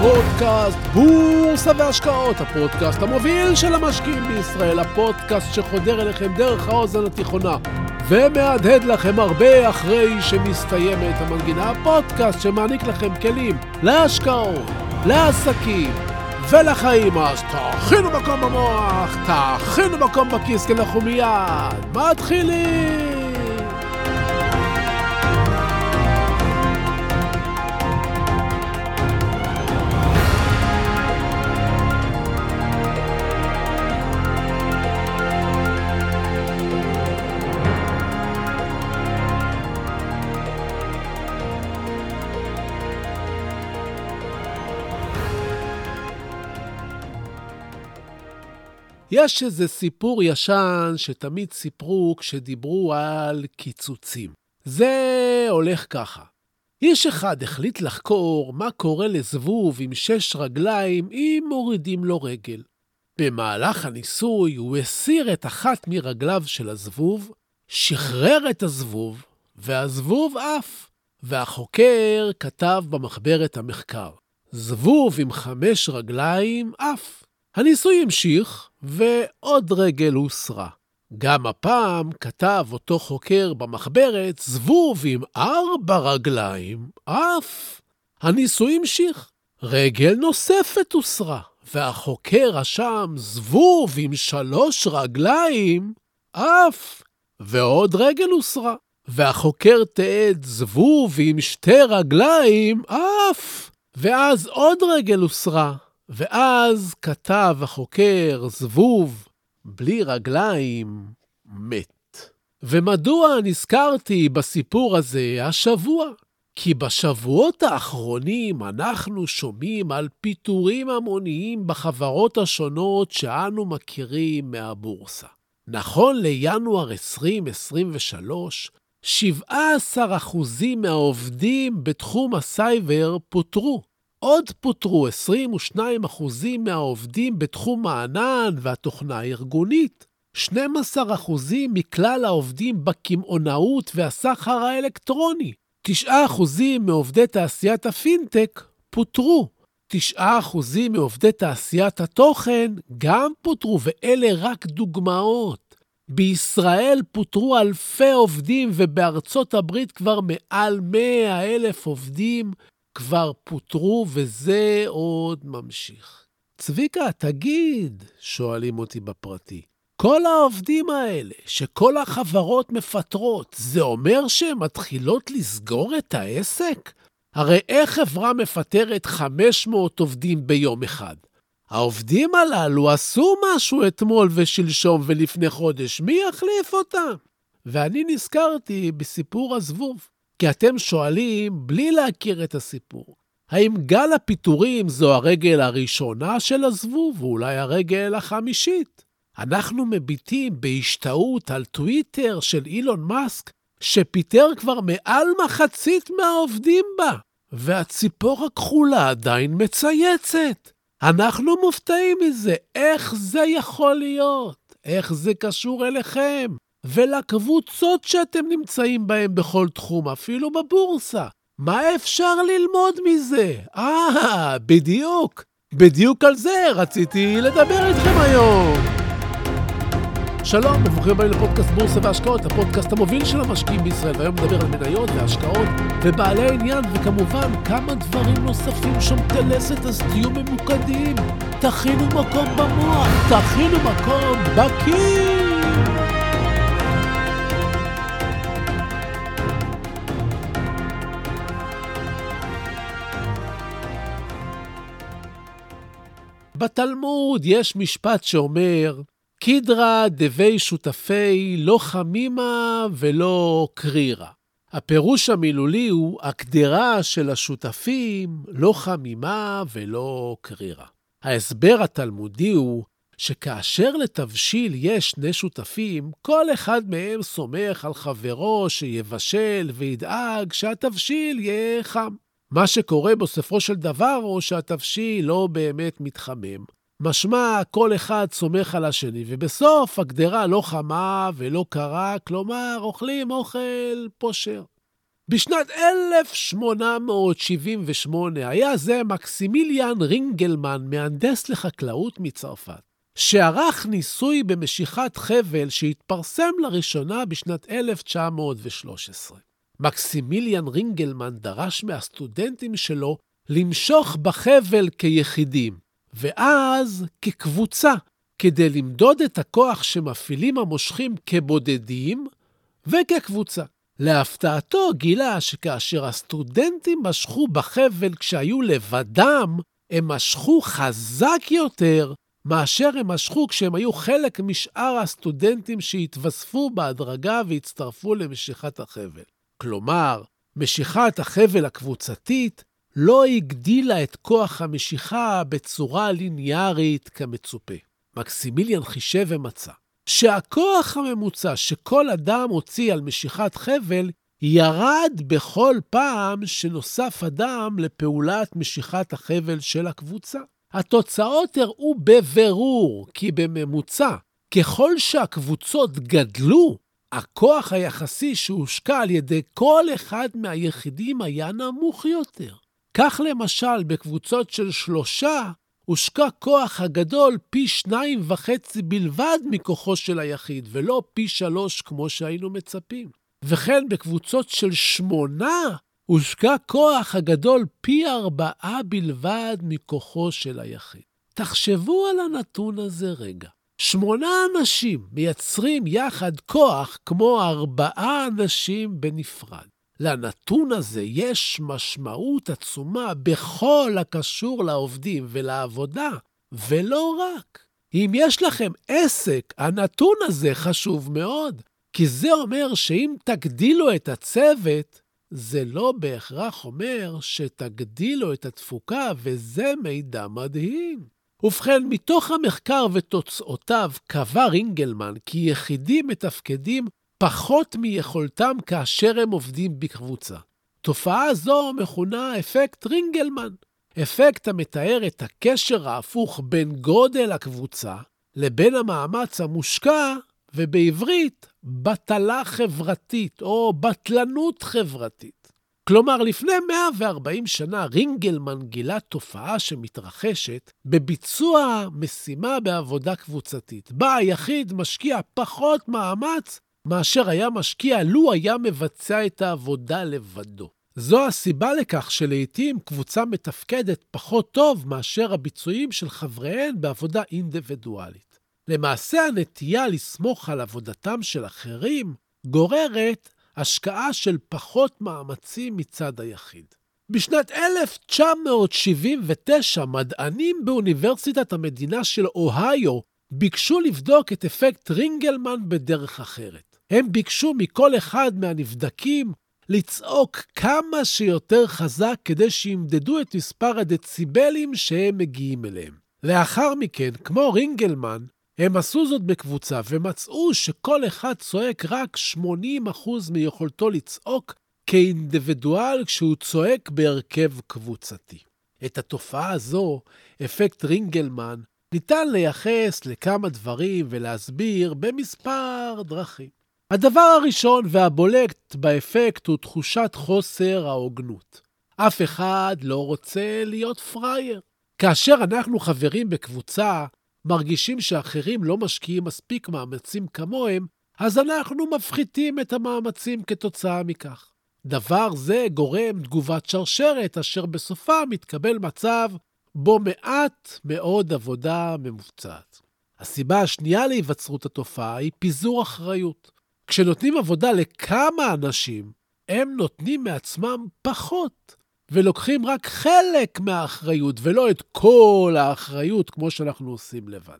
פודקאסט בורסה והשקעות, הפודקאסט המוביל של המשקיעים בישראל, הפודקאסט שחודר אליכם דרך האוזן התיכונה ומהדהד לכם הרבה אחרי שמסתיימת המנגינה, הפודקאסט שמעניק לכם כלים להשקעות, לעסקים ולחיים. אז תאכינו מקום במוח, תאכינו מקום בכיס, כי אנחנו מיד מתחילים! יש איזה סיפור ישן שתמיד סיפרו כשדיברו על קיצוצים. זה הולך ככה. איש אחד החליט לחקור מה קורה לזבוב עם שש רגליים אם מורידים לו רגל. במהלך הניסוי הוא הסיר את אחת מרגליו של הזבוב, שחרר את הזבוב, והזבוב עף. והחוקר כתב במחברת המחקר, זבוב עם חמש רגליים עף. הניסוי המשיך, ועוד רגל הוסרה. גם הפעם כתב אותו חוקר במחברת זבוב עם ארבע רגליים, אף. הניסוי המשיך. רגל נוספת הוסרה, והחוקר רשם זבוב עם שלוש רגליים, אף. ועוד רגל הוסרה, והחוקר תיעד זבוב עם שתי רגליים, אף. ואז עוד רגל הוסרה, ואז כתב החוקר, זבוב, בלי רגליים, מת. ומדוע נזכרתי בסיפור הזה השבוע? כי בשבועות האחרונים אנחנו שומעים על פיטורים המוניים בחברות השונות שאנו מכירים מהבורסה. נכון לינואר 2023, 17% מהעובדים בתחום הסייבר פוטרו. עוד פוטרו 22% מהעובדים בתחום הענן והתוכנה הארגונית, 12% מכלל העובדים בקמעונאות והסחר האלקטרוני, 9% מעובדי תעשיית הפינטק פוטרו, 9% מעובדי תעשיית התוכן גם פוטרו, ואלה רק דוגמאות. בישראל פוטרו אלפי עובדים ובארצות הברית כבר מעל 100 אלף עובדים כבר פוטרו וזה עוד ממשיך. צביקה, תגיד, שואלים אותי בפרטי, כל העובדים האלה, שכל החברות מפטרות, זה אומר שהן מתחילות לסגור את העסק? הרי איך חברה מפטרת 500 עובדים ביום אחד? העובדים הללו עשו משהו אתמול ושלשום ולפני חודש, מי יחליף אותם? ואני נזכרתי בסיפור הזבוב. כי אתם שואלים בלי להכיר את הסיפור. האם גל הפיטורים זו הרגל הראשונה של הזבוב, ואולי הרגל החמישית? אנחנו מביטים בהשתאות על טוויטר של אילון מאסק, שפיטר כבר מעל מחצית מהעובדים בה, והציפור הכחולה עדיין מצייצת. אנחנו מופתעים מזה, איך זה יכול להיות? איך זה קשור אליכם? ולקבוצות שאתם נמצאים בהן בכל תחום, אפילו בבורסה. מה אפשר ללמוד מזה? אה, בדיוק. בדיוק על זה רציתי לדבר איתכם היום. שלום, וברוכים הבאים לפודקאסט בורסה והשקעות, הפודקאסט המוביל של המשקיעים בישראל, והיום נדבר על מניות והשקעות ובעלי עניין, וכמובן כמה דברים נוספים שומטי לסת, אז תהיו ממוקדים. תכינו מקום במוח, תכינו מקום בכיס. בתלמוד יש משפט שאומר, קידרא דבי שותפי לא חמימה ולא קרירה. הפירוש המילולי הוא הקדרה של השותפים לא חמימה ולא קרירה. ההסבר התלמודי הוא שכאשר לתבשיל יש שני שותפים, כל אחד מהם סומך על חברו שיבשל וידאג שהתבשיל יהיה חם. מה שקורה בסופו של דבר הוא שהתבשיל לא באמת מתחמם. משמע, כל אחד סומך על השני, ובסוף הגדרה לא חמה ולא קרה, כלומר, אוכלים אוכל פושר. בשנת 1878 היה זה מקסימיליאן רינגלמן, מהנדס לחקלאות מצרפת, שערך ניסוי במשיכת חבל שהתפרסם לראשונה בשנת 1913. מקסימיליאן רינגלמן דרש מהסטודנטים שלו למשוך בחבל כיחידים, ואז כקבוצה, כדי למדוד את הכוח שמפעילים המושכים כבודדים וכקבוצה. להפתעתו גילה שכאשר הסטודנטים משכו בחבל כשהיו לבדם, הם משכו חזק יותר מאשר הם משכו כשהם היו חלק משאר הסטודנטים שהתווספו בהדרגה והצטרפו למשיכת החבל. כלומר, משיכת החבל הקבוצתית לא הגדילה את כוח המשיכה בצורה ליניארית כמצופה. מקסימיליאן חישב ומצא שהכוח הממוצע שכל אדם הוציא על משיכת חבל ירד בכל פעם שנוסף אדם לפעולת משיכת החבל של הקבוצה. התוצאות הראו בבירור כי בממוצע, ככל שהקבוצות גדלו, הכוח היחסי שהושקע על ידי כל אחד מהיחידים היה נמוך יותר. כך למשל, בקבוצות של שלושה, הושקע כוח הגדול פי שניים וחצי בלבד מכוחו של היחיד, ולא פי שלוש כמו שהיינו מצפים. וכן בקבוצות של שמונה, הושקע כוח הגדול פי ארבעה בלבד מכוחו של היחיד. תחשבו על הנתון הזה רגע. שמונה אנשים מייצרים יחד כוח כמו ארבעה אנשים בנפרד. לנתון הזה יש משמעות עצומה בכל הקשור לעובדים ולעבודה, ולא רק. אם יש לכם עסק, הנתון הזה חשוב מאוד, כי זה אומר שאם תגדילו את הצוות, זה לא בהכרח אומר שתגדילו את התפוקה, וזה מידע מדהים. ובכן, מתוך המחקר ותוצאותיו קבע רינגלמן כי יחידים מתפקדים פחות מיכולתם כאשר הם עובדים בקבוצה. תופעה זו מכונה אפקט רינגלמן, אפקט המתאר את הקשר ההפוך בין גודל הקבוצה לבין המאמץ המושקע, ובעברית, בטלה חברתית או בטלנות חברתית. כלומר, לפני 140 שנה רינגלמן גילה תופעה שמתרחשת בביצוע משימה בעבודה קבוצתית, בה היחיד משקיע פחות מאמץ מאשר היה משקיע לו היה מבצע את העבודה לבדו. זו הסיבה לכך שלעיתים קבוצה מתפקדת פחות טוב מאשר הביצועים של חבריהן בעבודה אינדיבידואלית. למעשה הנטייה לסמוך על עבודתם של אחרים גוררת השקעה של פחות מאמצים מצד היחיד. בשנת 1979 מדענים באוניברסיטת המדינה של אוהיו ביקשו לבדוק את אפקט רינגלמן בדרך אחרת. הם ביקשו מכל אחד מהנבדקים לצעוק כמה שיותר חזק כדי שימדדו את מספר הדציבלים שהם מגיעים אליהם. לאחר מכן, כמו רינגלמן, הם עשו זאת בקבוצה ומצאו שכל אחד צועק רק 80% מיכולתו לצעוק כאינדיבידואל כשהוא צועק בהרכב קבוצתי. את התופעה הזו, אפקט רינגלמן, ניתן לייחס לכמה דברים ולהסביר במספר דרכים. הדבר הראשון והבולט באפקט הוא תחושת חוסר ההוגנות. אף אחד לא רוצה להיות פראייר. כאשר אנחנו חברים בקבוצה, מרגישים שאחרים לא משקיעים מספיק מאמצים כמוהם, אז אנחנו מפחיתים את המאמצים כתוצאה מכך. דבר זה גורם תגובת שרשרת, אשר בסופה מתקבל מצב בו מעט מאוד עבודה ממוצעת. הסיבה השנייה להיווצרות התופעה היא פיזור אחריות. כשנותנים עבודה לכמה אנשים, הם נותנים מעצמם פחות, ולוקחים רק חלק מהאחריות, ולא את כל האחריות כמו שאנחנו עושים לבד.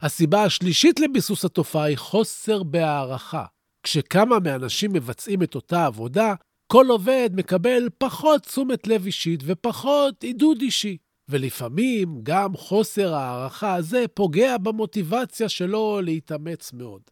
הסיבה השלישית לביסוס התופעה היא חוסר בהערכה. כשכמה מהאנשים מבצעים את אותה עבודה, כל עובד מקבל פחות תשומת לב אישית ופחות עידוד אישי. ולפעמים גם חוסר ההערכה הזה פוגע במוטיבציה שלו להתאמץ מאוד.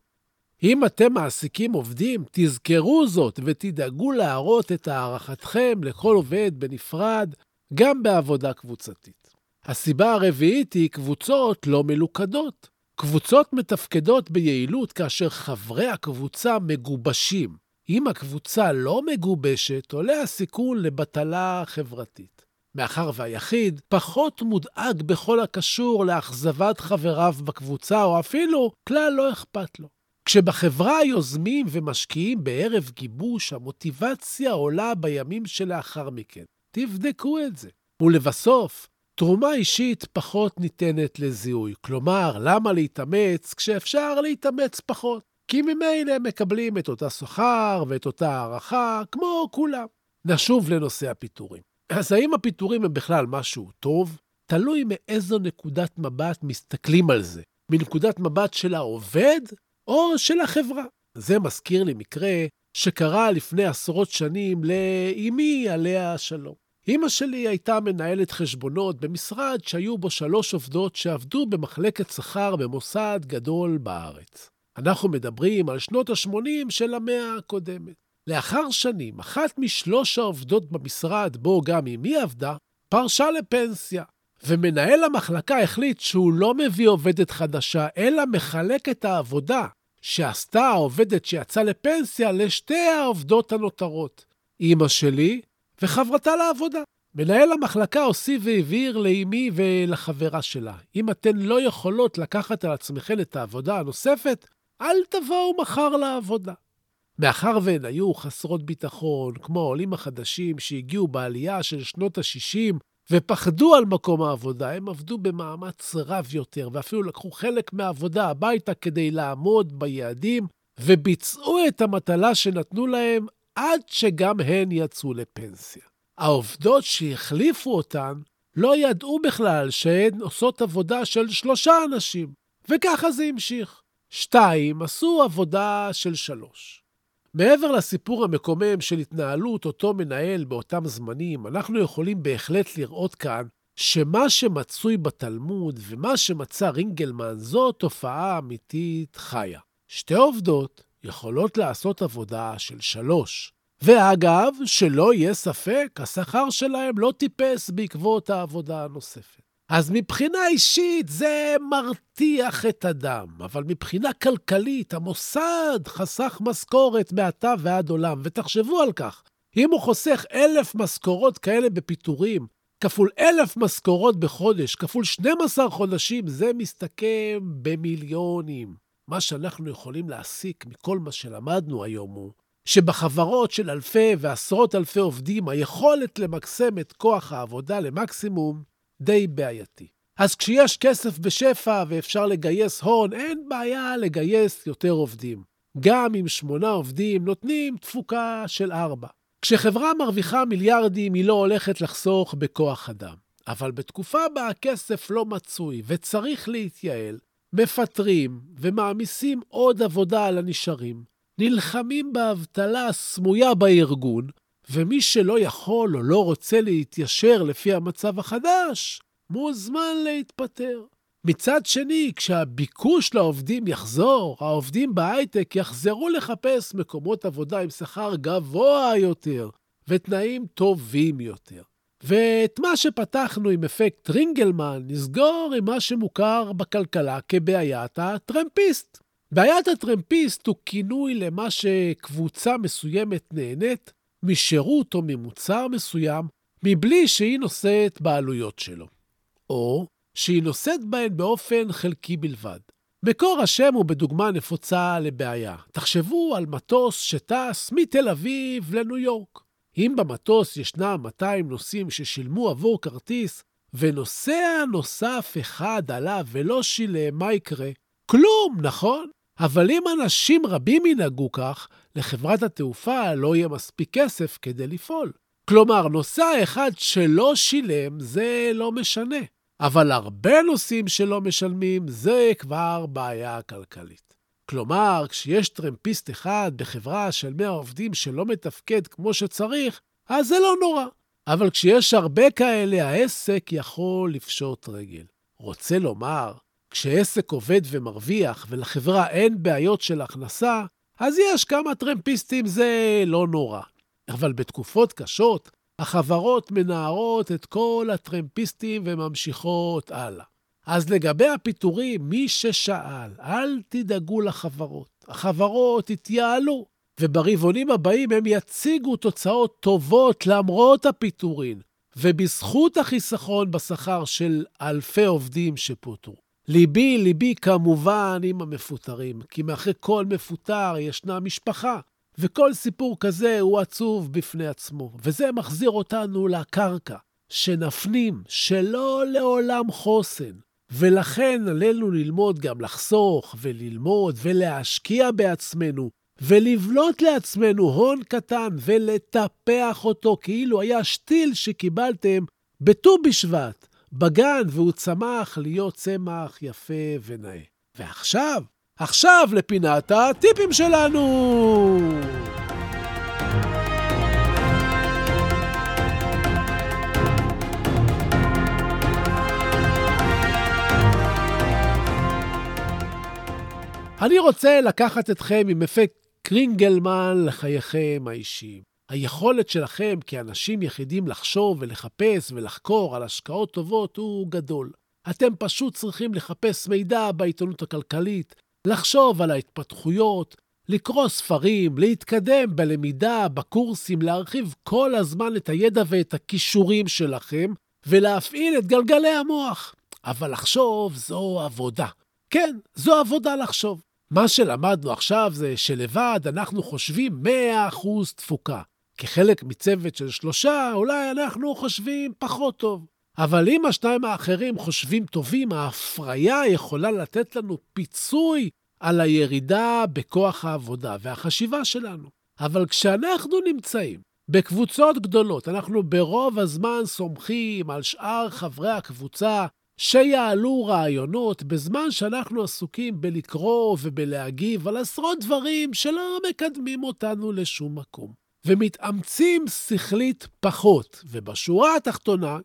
אם אתם מעסיקים עובדים, תזכרו זאת ותדאגו להראות את הערכתכם לכל עובד בנפרד, גם בעבודה קבוצתית. הסיבה הרביעית היא קבוצות לא מלוכדות. קבוצות מתפקדות ביעילות כאשר חברי הקבוצה מגובשים. אם הקבוצה לא מגובשת, עולה הסיכון לבטלה חברתית. מאחר והיחיד פחות מודאג בכל הקשור לאכזבת חבריו בקבוצה, או אפילו כלל לא אכפת לו. כשבחברה יוזמים ומשקיעים בערב גיבוש, המוטיבציה עולה בימים שלאחר מכן. תבדקו את זה. ולבסוף, תרומה אישית פחות ניתנת לזיהוי. כלומר, למה להתאמץ כשאפשר להתאמץ פחות? כי ממילא מקבלים את אותה שכר ואת אותה הערכה, כמו כולם. נשוב לנושא הפיטורים. אז האם הפיטורים הם בכלל משהו טוב? תלוי מאיזו נקודת מבט מסתכלים על זה. מנקודת מבט של העובד או של החברה. זה מזכיר לי מקרה שקרה לפני עשרות שנים לאימי עליה השלום. אמא שלי הייתה מנהלת חשבונות במשרד שהיו בו שלוש עובדות שעבדו במחלקת שכר במוסד גדול בארץ. אנחנו מדברים על שנות ה-80 של המאה הקודמת. לאחר שנים, אחת משלוש העובדות במשרד, בו גם אמי עבדה, פרשה לפנסיה. ומנהל המחלקה החליט שהוא לא מביא עובדת חדשה, אלא מחלק את העבודה שעשתה העובדת שיצאה לפנסיה לשתי העובדות הנותרות, אמא שלי וחברתה לעבודה. מנהל המחלקה הוסיף והבהיר לאמי ולחברה שלה, אם אתן לא יכולות לקחת על עצמכן את העבודה הנוספת, אל תבואו מחר לעבודה. מאחר והן היו חסרות ביטחון, כמו העולים החדשים שהגיעו בעלייה של שנות ה-60 ופחדו על מקום העבודה, הם עבדו במאמץ רב יותר, ואפילו לקחו חלק מהעבודה הביתה כדי לעמוד ביעדים, וביצעו את המטלה שנתנו להם עד שגם הן יצאו לפנסיה. העובדות שהחליפו אותן לא ידעו בכלל שהן עושות עבודה של שלושה אנשים, וככה זה המשיך. שתיים עשו עבודה של שלוש. מעבר לסיפור המקומם של התנהלות אותו מנהל באותם זמנים, אנחנו יכולים בהחלט לראות כאן שמה שמצוי בתלמוד ומה שמצא רינגלמן זו תופעה אמיתית חיה. שתי עובדות יכולות לעשות עבודה של שלוש. ואגב, שלא יהיה ספק, השכר שלהם לא טיפס בעקבות העבודה הנוספת. אז מבחינה אישית זה מרתיח את הדם, אבל מבחינה כלכלית, המוסד חסך משכורת מעתה ועד עולם, ותחשבו על כך, אם הוא חוסך אלף משכורות כאלה בפיטורים, כפול אלף משכורות בחודש, כפול 12 חודשים, זה מסתכם במיליונים. מה שאנחנו יכולים להסיק מכל מה שלמדנו היום הוא שבחברות של אלפי ועשרות אלפי עובדים, היכולת למקסם את כוח העבודה למקסימום די בעייתי. אז כשיש כסף בשפע ואפשר לגייס הון, אין בעיה לגייס יותר עובדים. גם אם שמונה עובדים נותנים תפוקה של ארבע. כשחברה מרוויחה מיליארדים, היא לא הולכת לחסוך בכוח אדם. אבל בתקופה בה הכסף לא מצוי וצריך להתייעל, מפטרים ומעמיסים עוד עבודה על הנשארים, נלחמים באבטלה הסמויה בארגון, ומי שלא יכול או לא רוצה להתיישר לפי המצב החדש, מוזמן להתפטר. מצד שני, כשהביקוש לעובדים יחזור, העובדים בהייטק יחזרו לחפש מקומות עבודה עם שכר גבוה יותר ותנאים טובים יותר. ואת מה שפתחנו עם אפקט טרינגלמן, נסגור עם מה שמוכר בכלכלה כבעיית הטרמפיסט. בעיית הטרמפיסט הוא כינוי למה שקבוצה מסוימת נהנית משירות או ממוצר מסוים מבלי שהיא נושאת בעלויות שלו, או שהיא נושאת בהן באופן חלקי בלבד. מקור השם הוא בדוגמה נפוצה לבעיה. תחשבו על מטוס שטס מתל אביב לניו יורק. אם במטוס ישנם 200 נוסעים ששילמו עבור כרטיס, ונוסע נוסף אחד עלה ולא שילם, מה יקרה? כלום, נכון? אבל אם אנשים רבים ינהגו כך, לחברת התעופה לא יהיה מספיק כסף כדי לפעול. כלומר, נוסע אחד שלא שילם, זה לא משנה. אבל הרבה נוסעים שלא משלמים, זה כבר בעיה כלכלית. כלומר, כשיש טרמפיסט אחד בחברה של 100 עובדים שלא מתפקד כמו שצריך, אז זה לא נורא. אבל כשיש הרבה כאלה, העסק יכול לפשוט רגל. רוצה לומר, כשעסק עובד ומרוויח ולחברה אין בעיות של הכנסה, אז יש כמה טרמפיסטים, זה לא נורא. אבל בתקופות קשות, החברות מנערות את כל הטרמפיסטים וממשיכות הלאה. אז לגבי הפיטורים, מי ששאל, אל תדאגו לחברות. החברות יתייעלו. וברבעונים הבאים הם יציגו תוצאות טובות למרות הפיטורין, ובזכות החיסכון בשכר של אלפי עובדים שפוטרו. ליבי, ליבי כמובן עם המפוטרים, כי מאחורי כל מפוטר ישנה משפחה, וכל סיפור כזה הוא עצוב בפני עצמו, וזה מחזיר אותנו לקרקע, שנפנים שלא לעולם חוסן, ולכן עלינו ללמוד גם לחסוך וללמוד ולהשקיע בעצמנו, ולבלוט לעצמנו הון קטן ולטפח אותו כאילו היה שתיל שקיבלתם בט"ו בשבט, בגן, והוא צמח להיות צמח יפה ונאה. ועכשיו, עכשיו לפינת הטיפים שלנו! אני רוצה לקחת אתכם עם אפקט קרינגלמן לחייכם האישיים. היכולת שלכם כאנשים יחידים לחשוב ולחפש ולחקור על השקעות טובות הוא גדול. אתם פשוט צריכים לחפש מידע בעיתונות הכלכלית, לחשוב על ההתפתחויות, לקרוא ספרים, להתקדם בלמידה, בקורסים, להרחיב כל הזמן את הידע ואת הכישורים שלכם, ולהפעיל את גלגלי המוח. אבל לחשוב זו עבודה. כן, זו עבודה לחשוב. מה שלמדנו עכשיו זה שלבד אנחנו חושבים 100% תפוקה. כחלק מצוות של שלושה, אולי אנחנו חושבים פחות טוב. אבל אם השניים האחרים חושבים טובים, ההפריה יכולה לתת לנו פיצוי על הירידה בכוח העבודה והחשיבה שלנו. אבל כשאנחנו נמצאים בקבוצות גדולות, אנחנו ברוב הזמן סומכים על שאר חברי הקבוצה שיעלו רעיונות בזמן שאנחנו עסוקים בלקרוא ובלהגיב על עשרות דברים שלא מקדמים אותנו לשום מקום. ומתאמצים שכלית פחות, ובשורה התחתונה,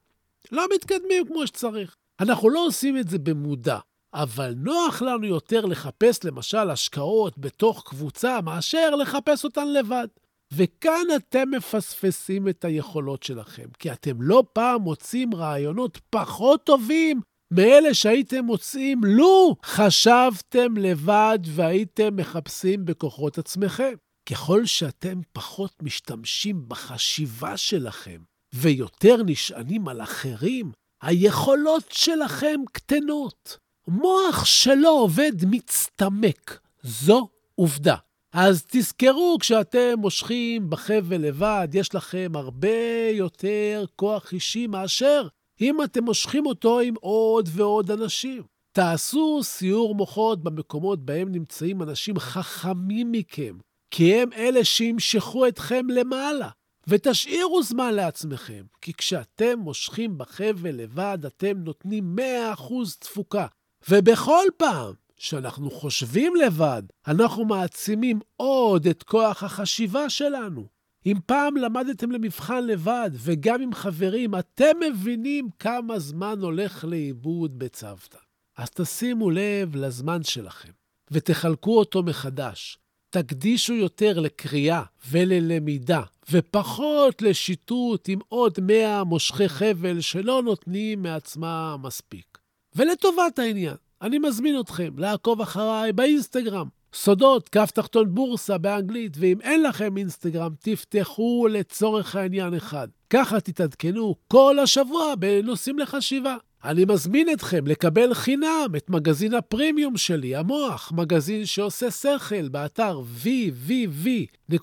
לא מתקדמים כמו שצריך. אנחנו לא עושים את זה במודע, אבל נוח לנו יותר לחפש למשל השקעות בתוך קבוצה מאשר לחפש אותן לבד. וכאן אתם מפספסים את היכולות שלכם, כי אתם לא פעם מוצאים רעיונות פחות טובים מאלה שהייתם מוצאים לו חשבתם לבד והייתם מחפשים בכוחות עצמכם. ככל שאתם פחות משתמשים בחשיבה שלכם ויותר נשענים על אחרים, היכולות שלכם קטנות. מוח שלא עובד מצטמק. זו עובדה. אז תזכרו, כשאתם מושכים בחבל לבד, יש לכם הרבה יותר כוח אישי מאשר אם אתם מושכים אותו עם עוד ועוד אנשים. תעשו סיור מוחות במקומות בהם נמצאים אנשים חכמים מכם, כי הם אלה שימשכו אתכם למעלה. ותשאירו זמן לעצמכם, כי כשאתם מושכים בחבל לבד, אתם נותנים 100% תפוקה. ובכל פעם שאנחנו חושבים לבד, אנחנו מעצימים עוד את כוח החשיבה שלנו. אם פעם למדתם למבחן לבד, וגם עם חברים, אתם מבינים כמה זמן הולך לאיבוד בצוותא. אז תשימו לב לזמן שלכם, ותחלקו אותו מחדש. תקדישו יותר לקריאה וללמידה, ופחות לשיטוט עם עוד מאה מושכי חבל שלא נותנים מעצמם מספיק. ולטובת העניין, אני מזמין אתכם לעקוב אחריי באינסטגרם, סודות, כף תחתון בורסה באנגלית, ואם אין לכם אינסטגרם, תפתחו לצורך העניין אחד. ככה תתעדכנו כל השבוע בנושאים לחשיבה. אני מזמין אתכם לקבל חינם את מגזין הפרימיום שלי, המוח, מגזין שעושה שכל, באתר www.co.il.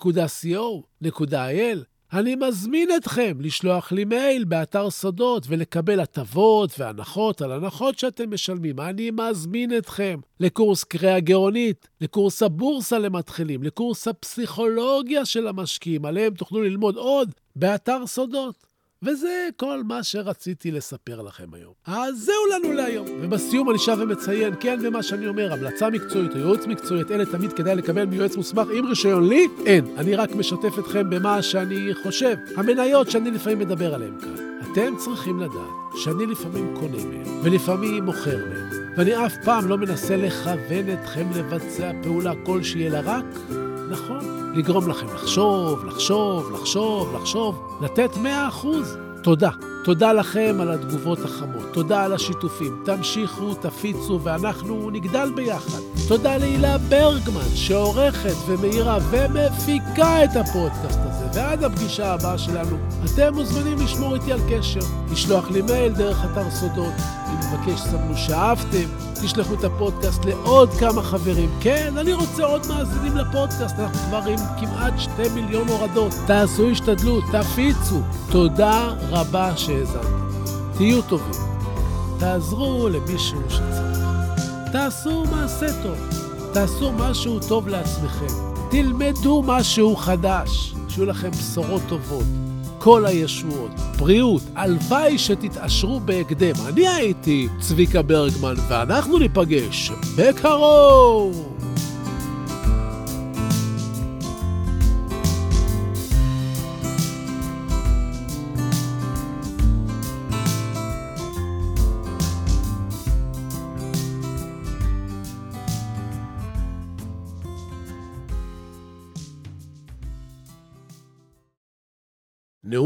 אני מזמין אתכם לשלוח לי מייל באתר סודות ולקבל הטבות והנחות על הנחות שאתם משלמים. אני מזמין אתכם לקורס קריאה גאונית, לקורס הבורסה למתחילים, לקורס הפסיכולוגיה של המשקיעים, עליהם תוכלו ללמוד עוד באתר סודות. וזה כל מה שרציתי לספר לכם היום. אז זהו לנו להיום. ובסיום אני שב ומציין, כן, במה שאני אומר, המלצה מקצועית או ייעוץ מקצועי, את אלה תמיד כדאי לקבל מיועץ מוסמך עם רישיון לי? אין. אני רק משתף אתכם במה שאני חושב. המניות שאני לפעמים מדבר עליהן כאן. אתם צריכים לדעת שאני לפעמים קונה מהם, ולפעמים מוכר מהם, ואני אף פעם לא מנסה לכוון אתכם לבצע פעולה כלשהי, אלא רק, נכון, לגרום לכם לחשוב, לחשוב, לחשוב, לחשוב, לתת 100%. תודה. תודה לכם על התגובות החמות, תודה על השיתופים. תמשיכו, תפיצו, ואנחנו נגדל ביחד. תודה להילה ברגמן, שעורכת ומאירה ומפיקה את הפודקאסט הזה. ועד הפגישה הבאה שלנו, אתם מוזמנים לשמור איתי על קשר, לשלוח לי מייל דרך אתר סודות. אני מבקש שתסמנו שאהבתם, תשלחו את הפודקאסט לעוד כמה חברים. כן, אני רוצה עוד מאזינים לפודקאסט, אנחנו כבר עם כמעט שתי מיליון הורדות. תעשו השתדלות, תפיצו. תודה רבה שהאזנתם. תהיו טובים. תעזרו למישהו שצריך. תעשו מעשה טוב. תעשו משהו טוב לעצמכם. תלמדו משהו חדש. שיהיו לכם בשורות טובות. כל הישועות, בריאות, הלוואי שתתעשרו בהקדם. אני הייתי צביקה ברגמן, ואנחנו ניפגש בקרוב!